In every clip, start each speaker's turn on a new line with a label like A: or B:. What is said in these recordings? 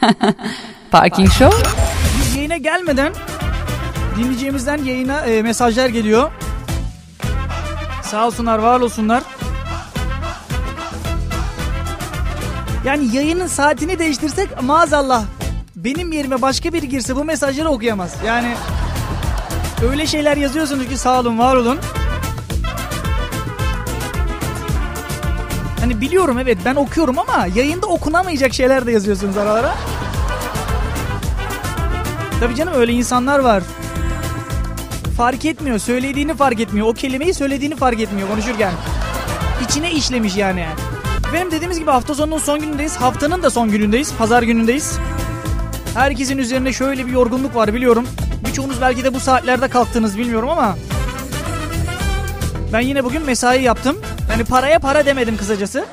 A: Parking Show.
B: Biz yayına gelmeden dinleyeceğimizden yayına e, mesajlar geliyor. Sağ olsunlar, var olsunlar. Yani yayının saatini değiştirsek maazallah benim yerime başka biri girse bu mesajları okuyamaz. Yani öyle şeyler yazıyorsunuz ki sağ olun, var olun. Hani biliyorum evet ben okuyorum ama yayında okunamayacak şeyler de yazıyorsunuz aralara. Tabii canım öyle insanlar var. Fark etmiyor. Söylediğini fark etmiyor. O kelimeyi söylediğini fark etmiyor konuşurken. İçine işlemiş yani. Benim dediğimiz gibi hafta sonunun son günündeyiz. Haftanın da son günündeyiz. Pazar günündeyiz. Herkesin üzerinde şöyle bir yorgunluk var biliyorum. Birçoğunuz belki de bu saatlerde kalktınız bilmiyorum ama ben yine bugün mesai yaptım. Yani paraya para demedim kısacası.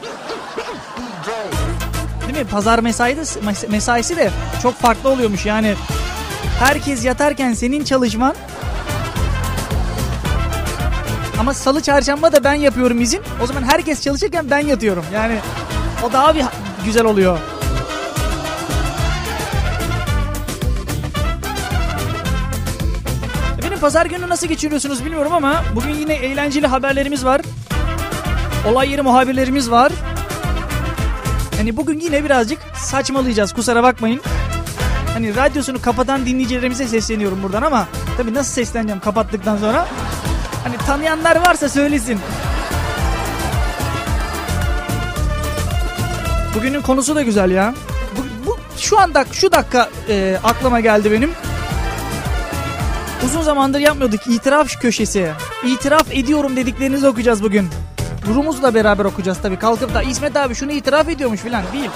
B: Değil mi? Pazar mesaisi mesaisi de çok farklı oluyormuş yani. Herkes yatarken senin çalışman ama salı çarşamba da ben yapıyorum izin. O zaman herkes çalışırken ben yatıyorum. Yani o daha bir güzel oluyor. Benim pazar günü nasıl geçiriyorsunuz bilmiyorum ama bugün yine eğlenceli haberlerimiz var. Olay yeri muhabirlerimiz var. Hani bugün yine birazcık saçmalayacağız kusura bakmayın. Hani radyosunu kapatan dinleyicilerimize sesleniyorum buradan ama tabii nasıl sesleneceğim kapattıktan sonra? Hani tanıyanlar varsa söylesin. Bugünün konusu da güzel ya. Bu, bu şu anda şu dakika e, aklıma geldi benim. Uzun zamandır yapmıyorduk itiraf köşesi. İtiraf ediyorum dediklerinizi okuyacağız bugün. Rumuzla beraber okuyacağız tabii. Kalkıp da İsmet abi şunu itiraf ediyormuş filan değil.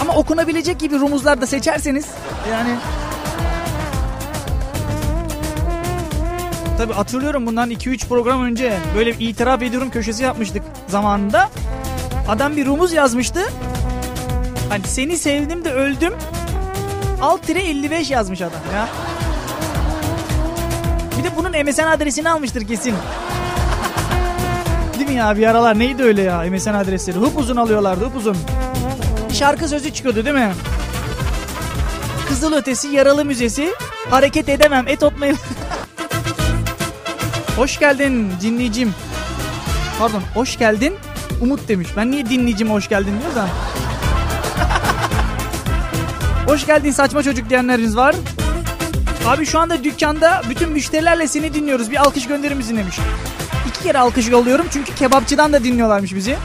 B: Ama okunabilecek gibi rumuzlar da seçerseniz yani Tabii hatırlıyorum bundan 2-3 program önce böyle bir itiraf ediyorum köşesi yapmıştık zamanında. Adam bir rumuz yazmıştı. Hani seni sevdim de öldüm. Alt tire 55 yazmış adam ya. Bir de bunun MSN adresini almıştır kesin. Değil mi ya bir aralar neydi öyle ya MSN adresleri? Hıp uzun alıyorlardı hıp uzun. Bir şarkı sözü çıkıyordu değil mi? Kızıl ötesi yaralı müzesi hareket edemem et otmayı. Hoş geldin dinleyicim. Pardon hoş geldin Umut demiş. Ben niye dinleyicim hoş geldin diyor da. hoş geldin saçma çocuk diyenleriniz var. Abi şu anda dükkanda bütün müşterilerle seni dinliyoruz. Bir alkış gönderir misin demiş. İki kere alkış yolluyorum çünkü kebapçıdan da dinliyorlarmış bizi.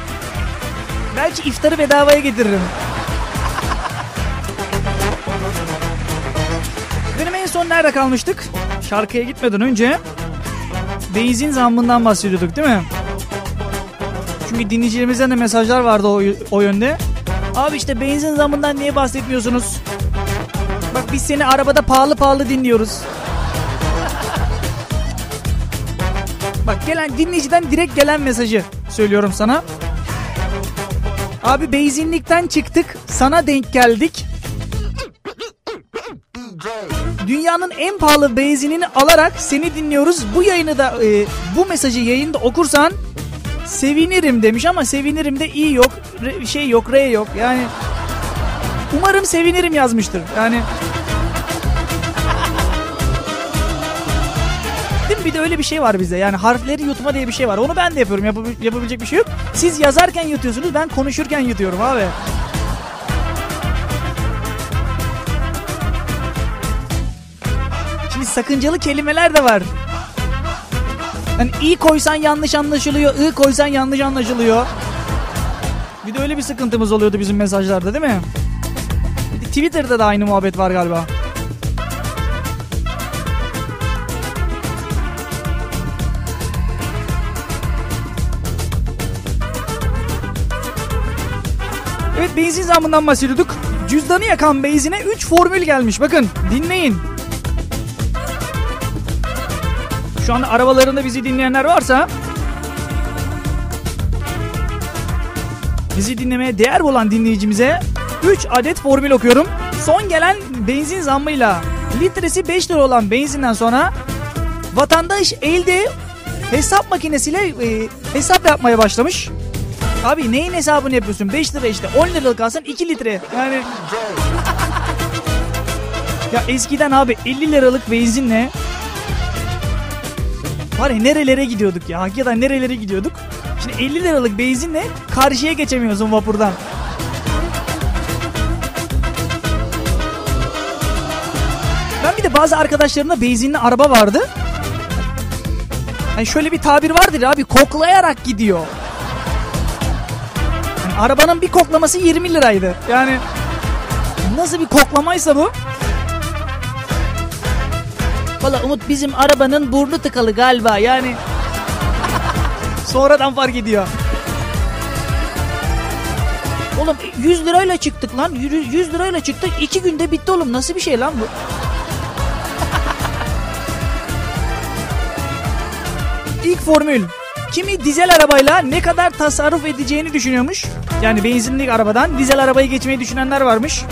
B: Belki iftarı bedavaya getiririm. Benim en son nerede kalmıştık? Şarkıya gitmeden önce benzin zammından bahsediyorduk değil mi? Çünkü dinleyicilerimizden de mesajlar vardı o, o yönde. Abi işte benzin zammından niye bahsetmiyorsunuz? Biz seni arabada pahalı pahalı dinliyoruz. Bak gelen dinleyiciden direkt gelen mesajı söylüyorum sana. Abi benzinlikten çıktık sana denk geldik. Dünyanın en pahalı benzinini alarak seni dinliyoruz. Bu yayını da e, bu mesajı yayında okursan sevinirim demiş ama sevinirim de iyi yok. Re, şey yok, R yok. Yani umarım sevinirim yazmıştır. Yani Değil mi? Bir de öyle bir şey var bizde. Yani harfleri yutma diye bir şey var. Onu ben de yapıyorum. Yap yapabilecek bir şey yok. Siz yazarken yutuyorsunuz. Ben konuşurken yutuyorum abi. Şimdi sakıncalı kelimeler de var. Hani i koysan yanlış anlaşılıyor, ı koysan yanlış anlaşılıyor. Bir de öyle bir sıkıntımız oluyordu bizim mesajlarda değil mi? Twitter'da da aynı muhabbet var galiba. Evet benzin zammından bahsediyorduk. Cüzdanı yakan benzine 3 formül gelmiş. Bakın dinleyin. Şu anda arabalarında bizi dinleyenler varsa bizi dinlemeye değer olan dinleyicimize 3 adet formül okuyorum. Son gelen benzin zammıyla litresi 5 lira olan benzinden sonra vatandaş elde hesap makinesiyle e, hesap yapmaya başlamış. Abi neyin hesabını yapıyorsun? 5 lira işte 10 liralık alsan 2 litre. Yani ya eskiden abi 50 liralık benzinle var ya nerelere gidiyorduk ya. Hakikaten nerelere gidiyorduk. Şimdi 50 liralık benzinle karşıya geçemiyorsun vapurdan. Bir de bazı arkadaşlarımda benzinli araba vardı. Yani şöyle bir tabir vardır abi koklayarak gidiyor. Yani arabanın bir koklaması 20 liraydı. Yani nasıl bir koklamaysa bu. Valla Umut bizim arabanın burnu tıkalı galiba yani. Sonradan fark ediyor. Oğlum 100 lirayla çıktık lan. 100 lirayla çıktık. 2 günde bitti oğlum. Nasıl bir şey lan bu? İlk formül. Kimi dizel arabayla ne kadar tasarruf edeceğini düşünüyormuş. Yani benzinli arabadan dizel arabayı geçmeyi düşünenler varmış.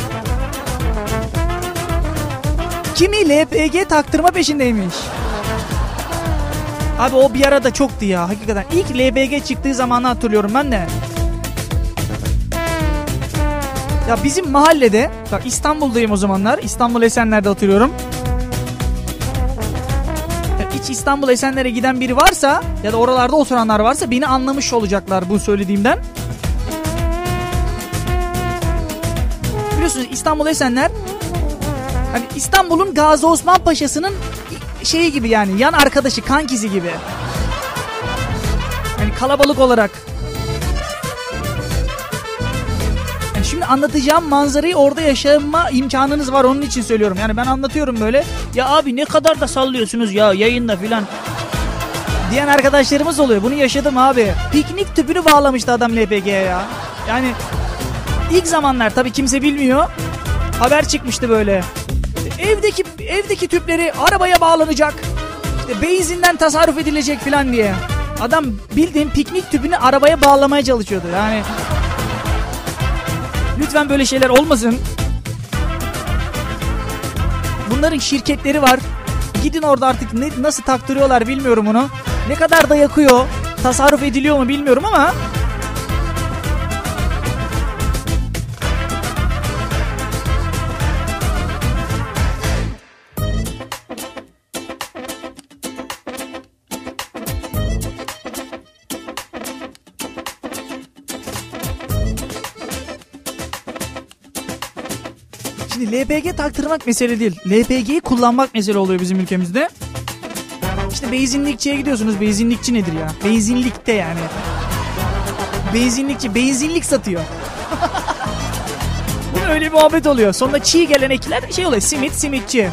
B: Kimi LPG taktırma peşindeymiş. Abi o bir arada çoktu ya hakikaten. İlk LPG çıktığı zamanı hatırlıyorum ben de. Ya bizim mahallede, bak İstanbul'dayım o zamanlar. İstanbul Esenler'de oturuyorum. Hiç İstanbul Esenler'e giden biri varsa ya da oralarda oturanlar varsa beni anlamış olacaklar bu söylediğimden. Biliyorsunuz İstanbul Esenler hani İstanbul'un Gazi Osman Paşa'sının şeyi gibi yani yan arkadaşı kankisi gibi. Yani kalabalık olarak. Anlatacağım manzarayı orada yaşama imkanınız var onun için söylüyorum. Yani ben anlatıyorum böyle. Ya abi ne kadar da sallıyorsunuz ya yayında filan. Diyen arkadaşlarımız oluyor. Bunu yaşadım abi. Piknik tüpünü bağlamıştı adam LPG'ye ya. Yani ilk zamanlar tabii kimse bilmiyor. Haber çıkmıştı böyle. Evdeki evdeki tüpleri arabaya bağlanacak. İşte benzinden tasarruf edilecek filan diye. Adam bildiğin piknik tüpünü arabaya bağlamaya çalışıyordu. Yani lütfen böyle şeyler olmasın. Bunların şirketleri var. Gidin orada artık ne, nasıl taktırıyorlar bilmiyorum onu. Ne kadar da yakıyor. Tasarruf ediliyor mu bilmiyorum ama LPG taktırmak mesele değil. LPG'yi kullanmak mesele oluyor bizim ülkemizde. İşte benzinlikçiye gidiyorsunuz. Benzinlikçi nedir ya? Benzinlikte yani. Benzinlikçi benzinlik satıyor. Bunun öyle bir muhabbet oluyor. Sonra çiğ gelen ekler şey oluyor. Simit simitçi.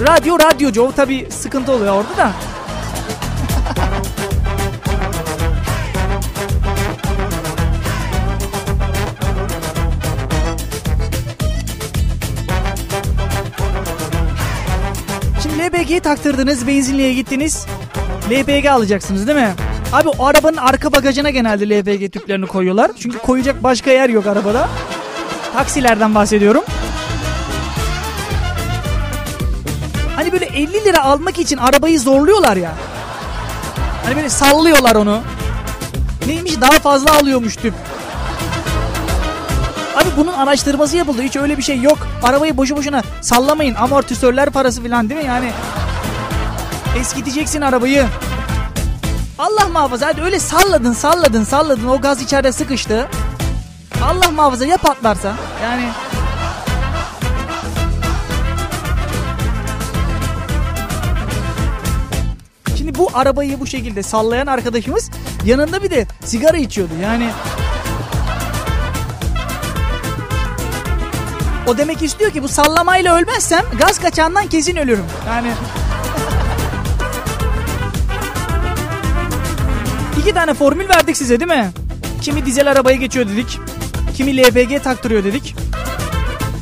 B: Radyo radyocu. O tabi sıkıntı oluyor orada da. LPG'yi taktırdınız, benzinliğe gittiniz. LPG alacaksınız değil mi? Abi o arabanın arka bagajına genelde LPG tüplerini koyuyorlar. Çünkü koyacak başka yer yok arabada. Taksilerden bahsediyorum. Hani böyle 50 lira almak için arabayı zorluyorlar ya. Hani böyle sallıyorlar onu. Neymiş daha fazla alıyormuş tüp. Abi bunun araştırması yapıldı. Hiç öyle bir şey yok. Arabayı boşu boşuna sallamayın. Amortisörler parası falan değil mi? Yani eskiteceksin arabayı. Allah muhafaza hadi öyle salladın salladın salladın o gaz içeride sıkıştı. Allah muhafaza ya patlarsa yani Şimdi bu arabayı bu şekilde sallayan arkadaşımız yanında bir de sigara içiyordu. Yani O demek istiyor ki bu sallamayla ölmezsem gaz kaçağından kesin ölürüm. Yani İki tane formül verdik size değil mi? Kimi dizel arabaya geçiyor dedik. Kimi LPG taktırıyor dedik.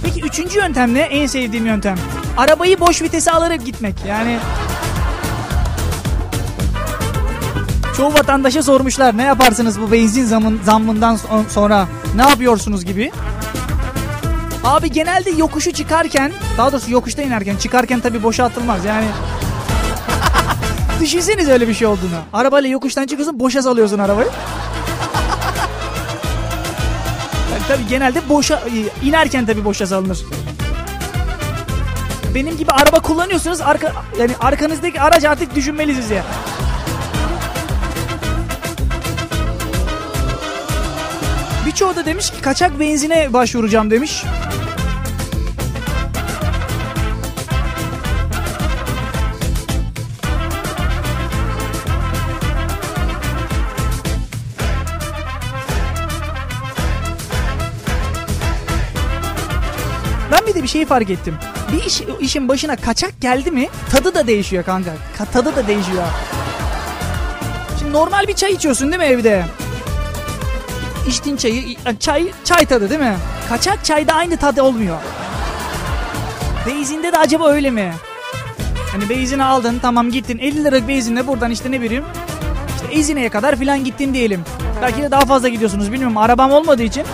B: Peki üçüncü yöntem ne? En sevdiğim yöntem. Arabayı boş vitese alarak gitmek. Yani çoğu vatandaşa sormuşlar ne yaparsınız bu benzin zamın, zammından sonra ne yapıyorsunuz gibi. Abi genelde yokuşu çıkarken daha doğrusu yokuşta inerken çıkarken tabi boşa atılmaz yani. Düşünseniz öyle bir şey olduğunu. Arabayla yokuştan çıkıyorsun boşa salıyorsun arabayı. yani tabii genelde boşa e, inerken tabii boşa salınır. Benim gibi araba kullanıyorsunuz arka yani arkanızdaki araç artık düşünmelisiniz ya. Birçoğu da demiş ki kaçak benzine başvuracağım demiş. Ben bir de bir şey fark ettim. Bir iş, işin başına kaçak geldi mi tadı da değişiyor kanka. Ka- tadı da değişiyor. Şimdi normal bir çay içiyorsun değil mi evde? İçtiğin çayı, çay, çay tadı değil mi? Kaçak çayda aynı tadı olmuyor. Beyzinde de acaba öyle mi? Hani beyzini aldın tamam gittin 50 liralık beyzinle buradan işte ne bileyim işte Ezine'ye kadar filan gittin diyelim. Belki de daha fazla gidiyorsunuz bilmiyorum arabam olmadığı için.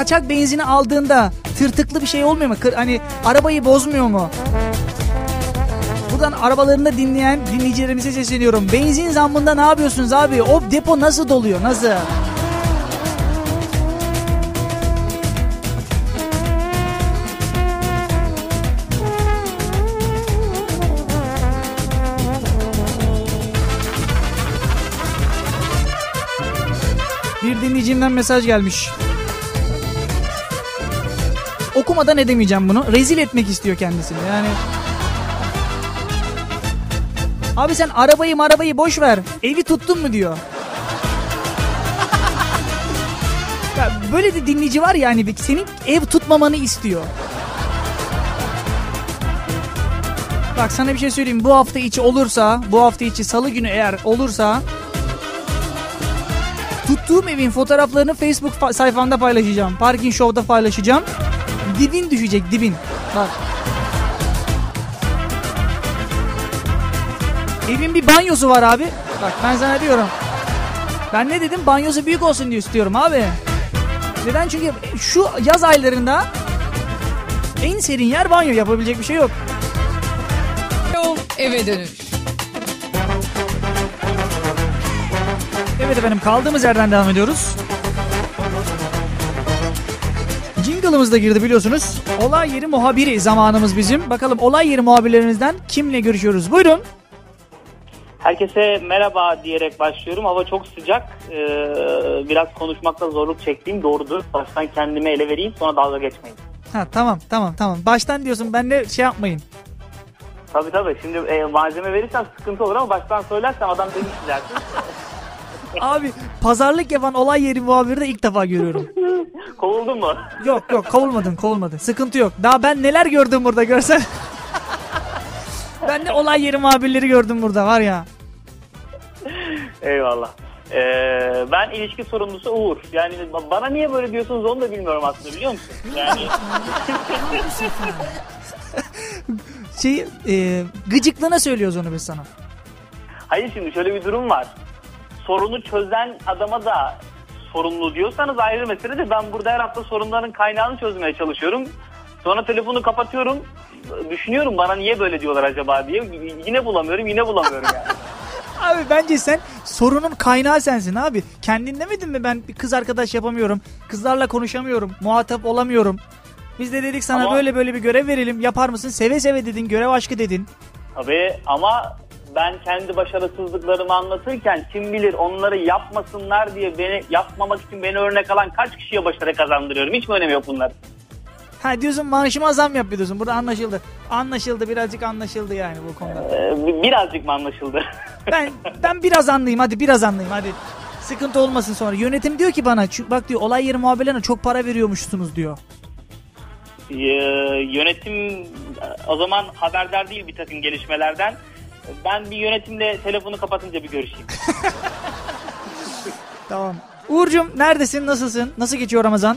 B: Kaçak benzini aldığında tırtıklı bir şey olmuyor mu? Hani arabayı bozmuyor mu? Buradan arabalarında dinleyen dinleyicilerimize sesleniyorum. Benzin zammında ne yapıyorsunuz abi? O depo nasıl doluyor? Nasıl? Bir dinleyicimden mesaj gelmiş. Okumadan edemeyeceğim bunu. Rezil etmek istiyor kendisini. Yani Abi sen arabayı arabayı boş ver. Evi tuttun mu diyor. ya böyle de dinleyici var ya hani senin ev tutmamanı istiyor. Bak sana bir şey söyleyeyim. Bu hafta içi olursa, bu hafta içi salı günü eğer olursa tuttuğum evin fotoğraflarını Facebook fa- sayfamda paylaşacağım. Parking Show'da paylaşacağım. Dibin düşecek dibin. Bak. Evin bir banyosu var abi. Bak ben sana diyorum. Ben ne dedim? Banyosu büyük olsun diye istiyorum abi. Neden? Çünkü şu yaz aylarında en serin yer banyo. Yapabilecek bir şey yok.
A: Yol eve dönüş.
B: Evet efendim kaldığımız yerden devam ediyoruz. Jingle'ımız da girdi biliyorsunuz. Olay yeri muhabiri zamanımız bizim. Bakalım olay yeri muhabirlerimizden kimle görüşüyoruz? Buyurun.
C: Herkese merhaba diyerek başlıyorum. Hava çok sıcak. Ee, biraz konuşmakta zorluk çektiğim doğrudur. Baştan kendimi ele vereyim sonra dalga geçmeyin.
B: Ha tamam tamam tamam. Baştan diyorsun ben de şey yapmayın.
C: Tabii tabii. Şimdi e, malzeme verirsen sıkıntı olur ama baştan söylersen adam demiş dersin.
B: Abi pazarlık yapan olay yeri muhabiri de ilk defa görüyorum.
C: Kovuldun mu?
B: Yok yok kovulmadın kovulmadın. Sıkıntı yok. Daha ben neler gördüm burada görsen. ben de olay yeri muhabirleri gördüm burada var ya.
C: Eyvallah. Ee, ben ilişki sorumlusu Uğur. Yani bana niye böyle diyorsunuz onu da bilmiyorum aslında biliyor musun? Yani
B: Şey e, gıcıklığına söylüyoruz onu biz sana.
C: hayır şimdi şöyle bir durum var. Sorunu çözen adama da sorumlu diyorsanız ayrı mesele de ben burada her hafta sorunların kaynağını çözmeye çalışıyorum. Sonra telefonu kapatıyorum. Düşünüyorum bana niye böyle diyorlar acaba diye. Yine bulamıyorum yine bulamıyorum yani.
B: Abi bence sen sorunun kaynağı sensin abi. Kendin demedin mi ben bir kız arkadaş yapamıyorum. Kızlarla konuşamıyorum. Muhatap olamıyorum. Biz de dedik sana
C: Ama-
B: böyle böyle bir görev verelim. Yapar mısın? Seve seve dedin. Görev aşkı dedin.
C: Tabii ama ben kendi başarısızlıklarımı anlatırken kim bilir onları yapmasınlar diye beni yapmamak için beni örnek alan kaç kişiye başarı kazandırıyorum. Hiç mi önemi yok bunlar?
B: Ha diyorsun maaşıma zam yap diyorsun. Burada anlaşıldı. Anlaşıldı birazcık anlaşıldı yani bu konuda.
C: Ee, birazcık mı anlaşıldı?
B: Ben ben biraz anlayayım hadi biraz anlayayım hadi. Sıkıntı olmasın sonra. Yönetim diyor ki bana "Şu- bak diyor olay yeri muhabirlerine çok para veriyormuşsunuz diyor.
C: Ee, yönetim o zaman haberdar değil bir takım gelişmelerden. Ben bir yönetimle telefonu kapatınca bir görüşeyim.
B: Tamam. Uğur'cum neredesin? Nasılsın? Nasıl geçiyor Ramazan?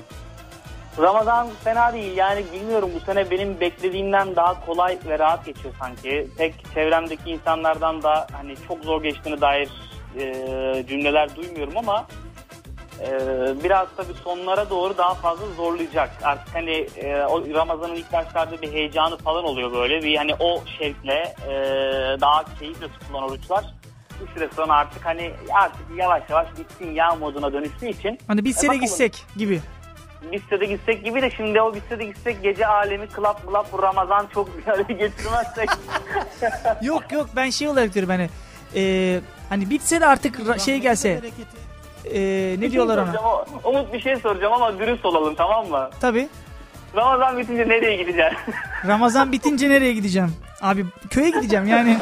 C: Ramazan fena değil yani bilmiyorum bu sene benim beklediğimden daha kolay ve rahat geçiyor sanki. Tek çevremdeki insanlardan da hani çok zor geçtiğine dair e, cümleler duymuyorum ama e, biraz tabii sonlara doğru daha fazla zorlayacak. Artık hani e, o Ramazan'ın ilk başlarda bir heyecanı falan oluyor böyle bir hani o şevkle e, daha keyifle tutulan oruçlar bir süre sonra artık hani artık yavaş yavaş bitsin ya moduna dönüştüğü için.
B: Hani bitse
C: E,
B: de
C: bakalım.
B: gitsek gibi.
C: Bitse de gitsek gibi de şimdi o bitse de gitsek gece alemi klap klap bu Ramazan çok bir araya getirmezsek.
B: Yok yok ben şey olarak diyorum hani e, hani bitse de artık ra- şey gelse e, ne diyorlar ona?
C: Soracağım ama- Umut bir şey soracağım ama dürüst olalım tamam mı?
B: Tabi
C: Ramazan bitince nereye gideceksin?
B: Ramazan bitince nereye gideceğim? Abi köye gideceğim yani.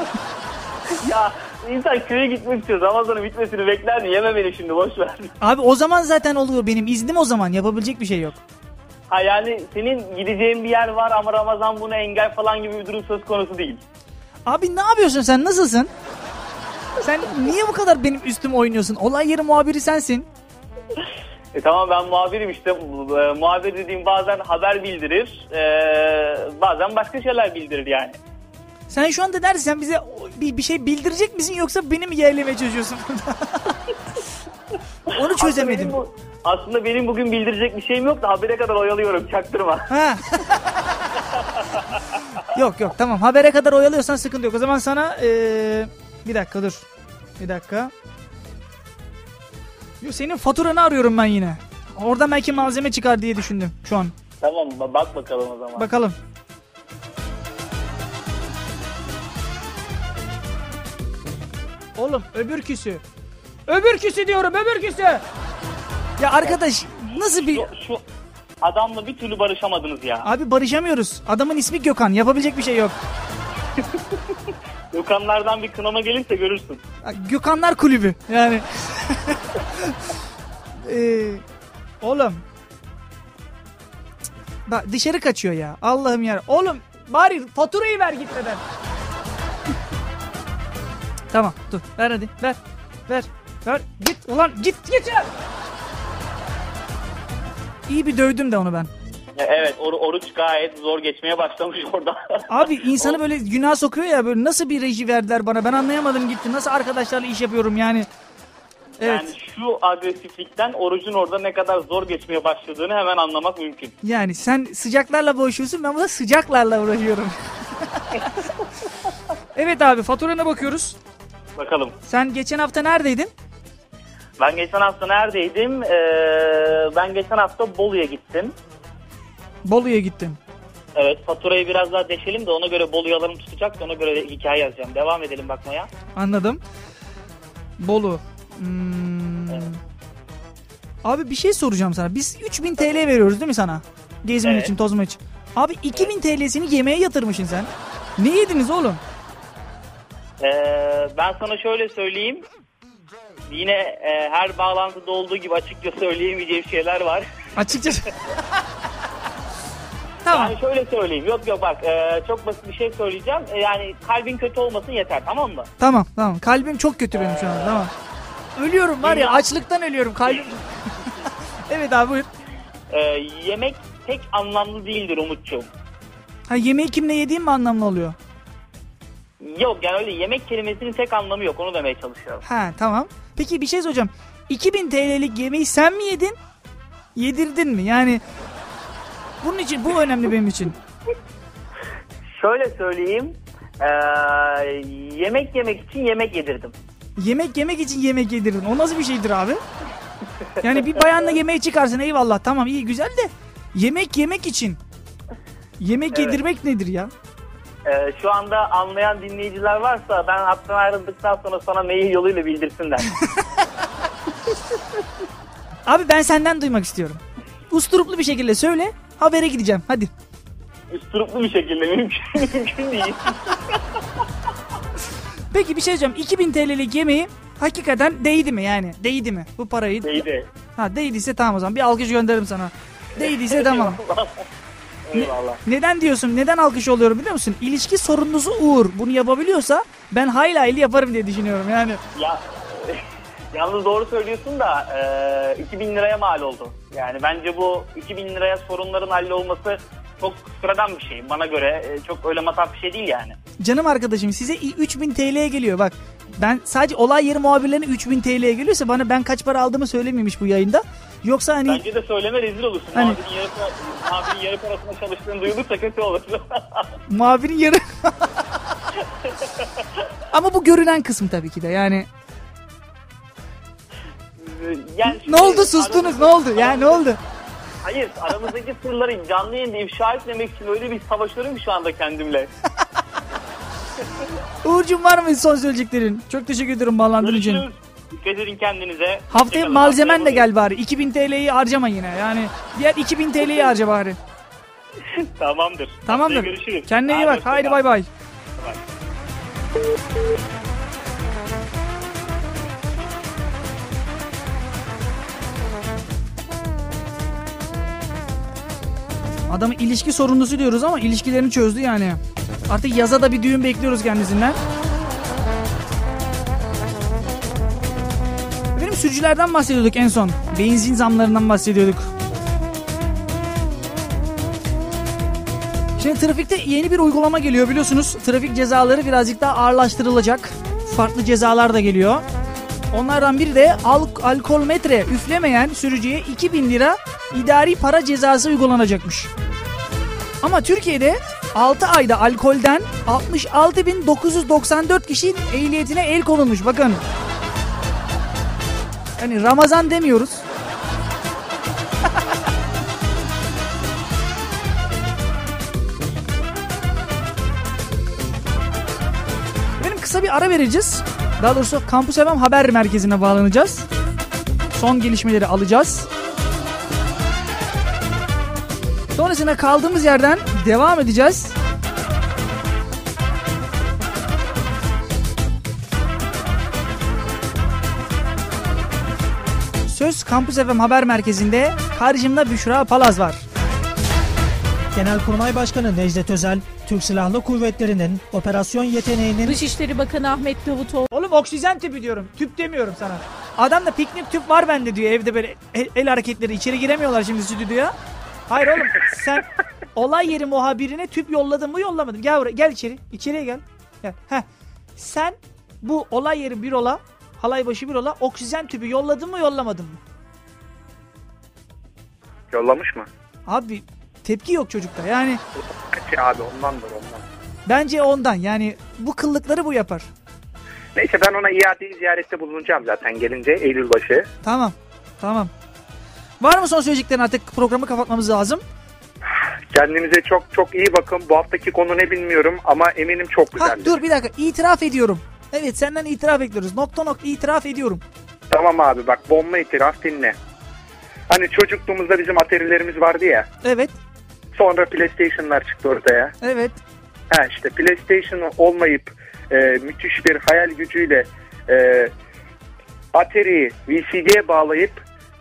C: ya insan köye gitmek istiyor. Ramazan'ın bitmesini bekler mi? Yeme beni şimdi boş ver.
B: Abi o zaman zaten oluyor benim iznim o zaman yapabilecek bir şey yok.
C: Ha yani senin gideceğin bir yer var ama Ramazan buna engel falan gibi bir durum söz konusu değil.
B: Abi ne yapıyorsun sen nasılsın? Sen niye bu kadar benim üstüme oynuyorsun? Olay yeri muhabiri sensin.
C: E tamam ben muhabirim işte. E, muhabir dediğim bazen haber bildirir. e, bazen başka şeyler bildirir yani.
B: Sen şu anda? Sen bize bir, bir şey bildirecek misin yoksa beni mi yerlemeye çalışıyorsun? Onu çözemedim.
C: Aslında benim, bu- aslında benim bugün bildirecek bir şeyim yok da habere kadar oyalıyorum çaktırma.
B: Ha. yok yok tamam habere kadar oyalıyorsan sıkıntı yok. O zaman sana eee, bir dakika dur. Bir dakika. Yo, senin faturanı arıyorum ben yine. Oradan belki malzeme çıkar diye düşündüm şu an.
C: tamam bak bakalım o zaman.
B: Bakalım. Oğlum öbürküsü. Öbürküsü diyorum öbürküsü. Ya arkadaş nasıl bir...
C: Şu, şu adamla bir türlü barışamadınız ya.
B: Abi barışamıyoruz. Adamın ismi Gökhan. Yapabilecek bir şey yok.
C: Gökhanlardan bir kınama gelirse görürsün.
B: Gökhanlar kulübü. Yani. Ee, oğlum. Bak dışarı kaçıyor ya. Allah'ım ya. Oğlum bari faturayı ver gitmeden. tamam dur ver hadi ver. Ver. Ver. Git ulan git git ya. İyi bir dövdüm de onu ben.
C: E, Evet or- oruç gayet zor geçmeye başlamış orada.
B: Abi insanı böyle günah sokuyor ya böyle nasıl bir reji verdiler bana ben anlayamadım gitti. Nasıl arkadaşlarla iş yapıyorum yani. Evet.
C: Yani şu agresiflikten orucun orada ne kadar zor geçmeye başladığını hemen anlamak mümkün.
B: Yani sen sıcaklarla boğuşuyorsun ben burada sıcaklarla uğraşıyorum. evet abi faturana bakıyoruz.
C: Bakalım.
B: Sen geçen hafta neredeydin?
C: Ben geçen hafta neredeydim? Ee, ben geçen hafta Bolu'ya gittim.
B: Bolu'ya gittin.
C: Evet faturayı biraz daha deşelim de ona göre Bolu'yu alarım tutacak da ona göre hikaye yazacağım. Devam edelim bakmaya.
B: Anladım. Bolu. Hmm.
C: Evet.
B: Abi bir şey soracağım sana. Biz 3000 TL veriyoruz değil mi sana? Gezmek
C: Evet.
B: için, tozmak için. Abi 2000 TL'sini yemeğe yatırmışsın sen. Ne yediniz oğlum?
C: Ee, ben sana şöyle söyleyeyim. Yine e, her bağlantıda olduğu gibi açıkça söyleyemeyeceğim şeyler var.
B: Açıkçası. tamam.
C: Yani şöyle söyleyeyim. Yok yok bak e, çok basit bir şey söyleyeceğim. E, yani kalbin kötü olmasın yeter tamam mı?
B: Tamam tamam. Kalbim çok kötü benim şu an. Tamam. Ölüyorum var ya açlıktan ölüyorum kalbim. evet abi buyur.
C: E, yemek pek anlamlı değildir Umut'cuğum.
B: Ha yemeği kimle yediğim mi anlamlı oluyor?
C: Yok yani öyle yemek kelimesinin tek anlamı yok onu demeye çalışıyorum.
B: Ha tamam. Peki bir şey soracağım. 2000 TL'lik yemeği sen mi yedin? Yedirdin mi? Yani bunun için bu önemli benim için.
C: Şöyle söyleyeyim. e, yemek yemek için yemek yedirdim.
B: Yemek yemek için yemek yedirdin. O nasıl bir şeydir abi? Yani bir bayanla yemeğe çıkarsın eyvallah tamam iyi güzel de yemek yemek için. Yemek
C: Evet.
B: yedirmek nedir ya?
C: E, şu anda anlayan dinleyiciler varsa ben hattan ayrıldıktan sonra sana mail yoluyla bildirsinler.
B: Abi ben senden duymak istiyorum. Usturuplu bir şekilde söyle. Habere gideceğim. Hadi.
C: Üsturuplu bir şekilde mümkün, mümkün değil.
B: Peki bir şey söyleyeceğim. 2000 TL'lik yemeği hakikaten değdi mi yani? Değdi mi? Bu parayı.
C: Neydi?
B: Ha değdiyse tamam o zaman. Bir alkış gönderirim sana. Değdiyse tamam.
C: Eyvallah.
B: Neden diyorsun? Neden alkış oluyorum biliyor musun? İlişki sorununuzu Uğur bunu yapabiliyorsa ben hayli hayli yaparım diye düşünüyorum yani.
C: Ya yalnız doğru söylüyorsun da e, 2000 liraya mal oldu. Yani bence bu 2000 liraya sorunların hallolması çok sıradan bir şey. Bana göre e, çok öyle matah bir şey değil yani.
B: Canım arkadaşım size 3000 TL'ye geliyor bak. Ben sadece olay yeri muhabirlerine 3000 TL'ye geliyorsa bana ben kaç para aldığımı söylemeymiş bu yayında. Yoksa hani
C: Bence de söyleme rezil olursun.
B: Hani-
C: Muhabirin yarı, muhabirin yarı parasına çalıştığını duyulursa kötü olur.
B: muhabirin yarı Ama bu görünen kısım tabii ki de yani.
C: Ee, Yani
B: Ne oldu sustunuz ne oldu? Ya ne oldu?
C: Hayır aramızdaki sırları canlı yayında ifşa etmemek için öyle bir savaşıyorum şu anda kendimle.
B: Uğur'cum var mı son söyleyeceklerin? Çok teşekkür ederim bağlandığın için.
C: Dikkat edin kendinize.
B: Haftaya
C: Hoşçakalın.
B: malzemen de gel bari. 2000 TL'yi harcama yine. Yani diğer 2000 TL'yi harca bari.
C: Tamamdır.
B: Tamamdır.
C: Haftaya görüşürüz.
B: Kendine iyi bak. Haydi bay bay.
C: Bay.
B: Adamı ilişki sorunlusu diyoruz ama ilişkilerini çözdü yani. Artık yaza da bir düğün bekliyoruz kendisinden. Benim sürücülerden bahsediyorduk en son. Benzin zamlarından bahsediyorduk. Şimdi trafikte yeni bir uygulama geliyor biliyorsunuz. Trafik cezaları birazcık daha ağırlaştırılacak. Farklı cezalar da geliyor. Onlardan biri de al alkol metre üflemeyen sürücüye 2000 lira idari para cezası uygulanacakmış. Ama Türkiye'de 6 ayda alkolden 66.994 kişinin ehliyetine el konulmuş. Bakın. Hani Ramazan demiyoruz. Benim kısa bir ara vereceğiz. Daha doğrusu Kampüs FM haber merkezine bağlanacağız. Son gelişmeleri alacağız. Sonrasında kaldığımız yerden devam edeceğiz. Söz Kampüs FM haber merkezinde karşımda Büşra Palaz var.
D: Genelkurmay Başkanı Necdet Özel, Türk Silahlı Kuvvetleri'nin operasyon yeteneğinin
A: Dışişleri Bakanı Ahmet Davutoğlu
B: Oğlum oksijen tüpü diyorum. Tüp demiyorum sana. Adam da piknik tüp var bende diyor evde böyle el, el hareketleri. içeri giremiyorlar şimdi stüdyoya. Hayır oğlum sen olay yeri muhabirine tüp yolladın mı yollamadın. Gel buraya gel içeri. İçeriye gel. Gel. Heh. Sen bu olay yeri bürola halaybaşı bürola oksijen tüpü yolladın mı yollamadın mı?
E: Yollamış mı?
B: Abi tepki yok çocukta yani
E: Kaç abi ondandır ondan.
B: bence ondan yani bu kıllıkları bu yapar.
E: Neyse ben ona iade ziyarette bulunacağım zaten gelince Eylül başı.
B: Tamam tamam. Var mı son söyleyeceklerin artık programı kapatmamız lazım.
E: Kendinize çok çok iyi bakın. Bu haftaki konu ne bilmiyorum ama eminim çok
B: Ha
E: güzeldir.
B: dur bir dakika itiraf ediyorum. Evet senden itiraf bekliyoruz. Nokta nokta itiraf ediyorum.
E: Tamam abi bak bomba itiraf dinle. Hani çocukluğumuzda bizim atarilerimiz vardı ya.
B: Evet
E: Sonra PlayStation'lar çıktı ortaya.
B: evet.
E: Ha işte PlayStation olmayıp e, müthiş bir hayal gücüyle e, Atari'yi VCD'ye bağlayıp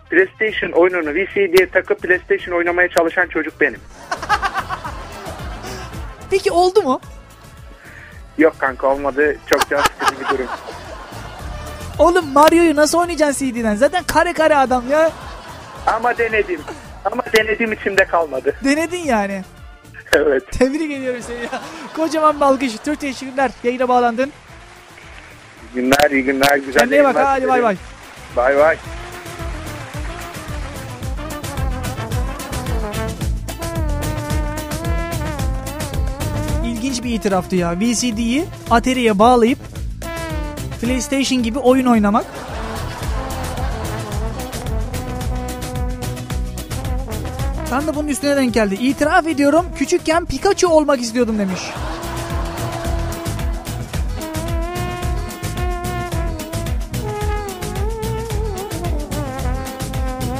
E: PlayStation oyununu VCD'ye takıp PlayStation oynamaya çalışan çocuk benim.
B: Peki oldu mu?
E: Yok kanka olmadı. Çok can sıkıcı bir durum.
B: Oğlum Mario'yu nasıl oynayacaksın CD'den? Zaten kare kare adam ya.
E: Ama denedim. Ama denedim içimde kalmadı.
B: Denedin yani.
E: evet.
B: Tebrik ediyorum seni ya. Kocaman bir alkış. Çok teşekkürler. Yayına bağlandın.
E: İyi günler, iyi günler. Güzel
B: Kendine bak. Hadi bay bay.
E: Bay bay.
B: İlginç bir itiraftı ya. VCD'yi Atari'ye bağlayıp PlayStation gibi oyun oynamak. Sen de bunun üstüne denk geldi. İtiraf ediyorum küçükken Pikachu olmak istiyordum demiş.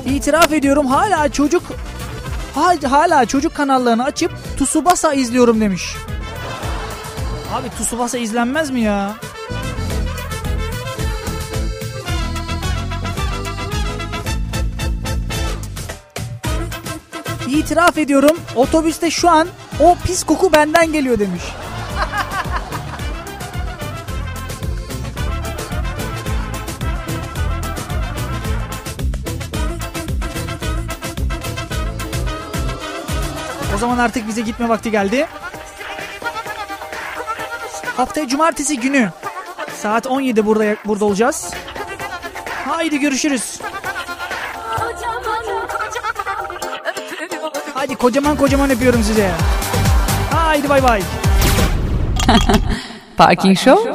B: İtiraf ediyorum hala çocuk hal- hala çocuk kanallarını açıp Tsubasa izliyorum demiş. Abi Tsubasa izlenmez mi ya? İtiraf ediyorum otobüste şu an o pis koku benden geliyor demiş. O zaman artık bize gitme vakti geldi. Haftaya cumartesi günü saat 17 burada burada olacağız. Haydi görüşürüz. Kocaman kocaman öpüyorum size. Haydi bay bay.
A: Parking Show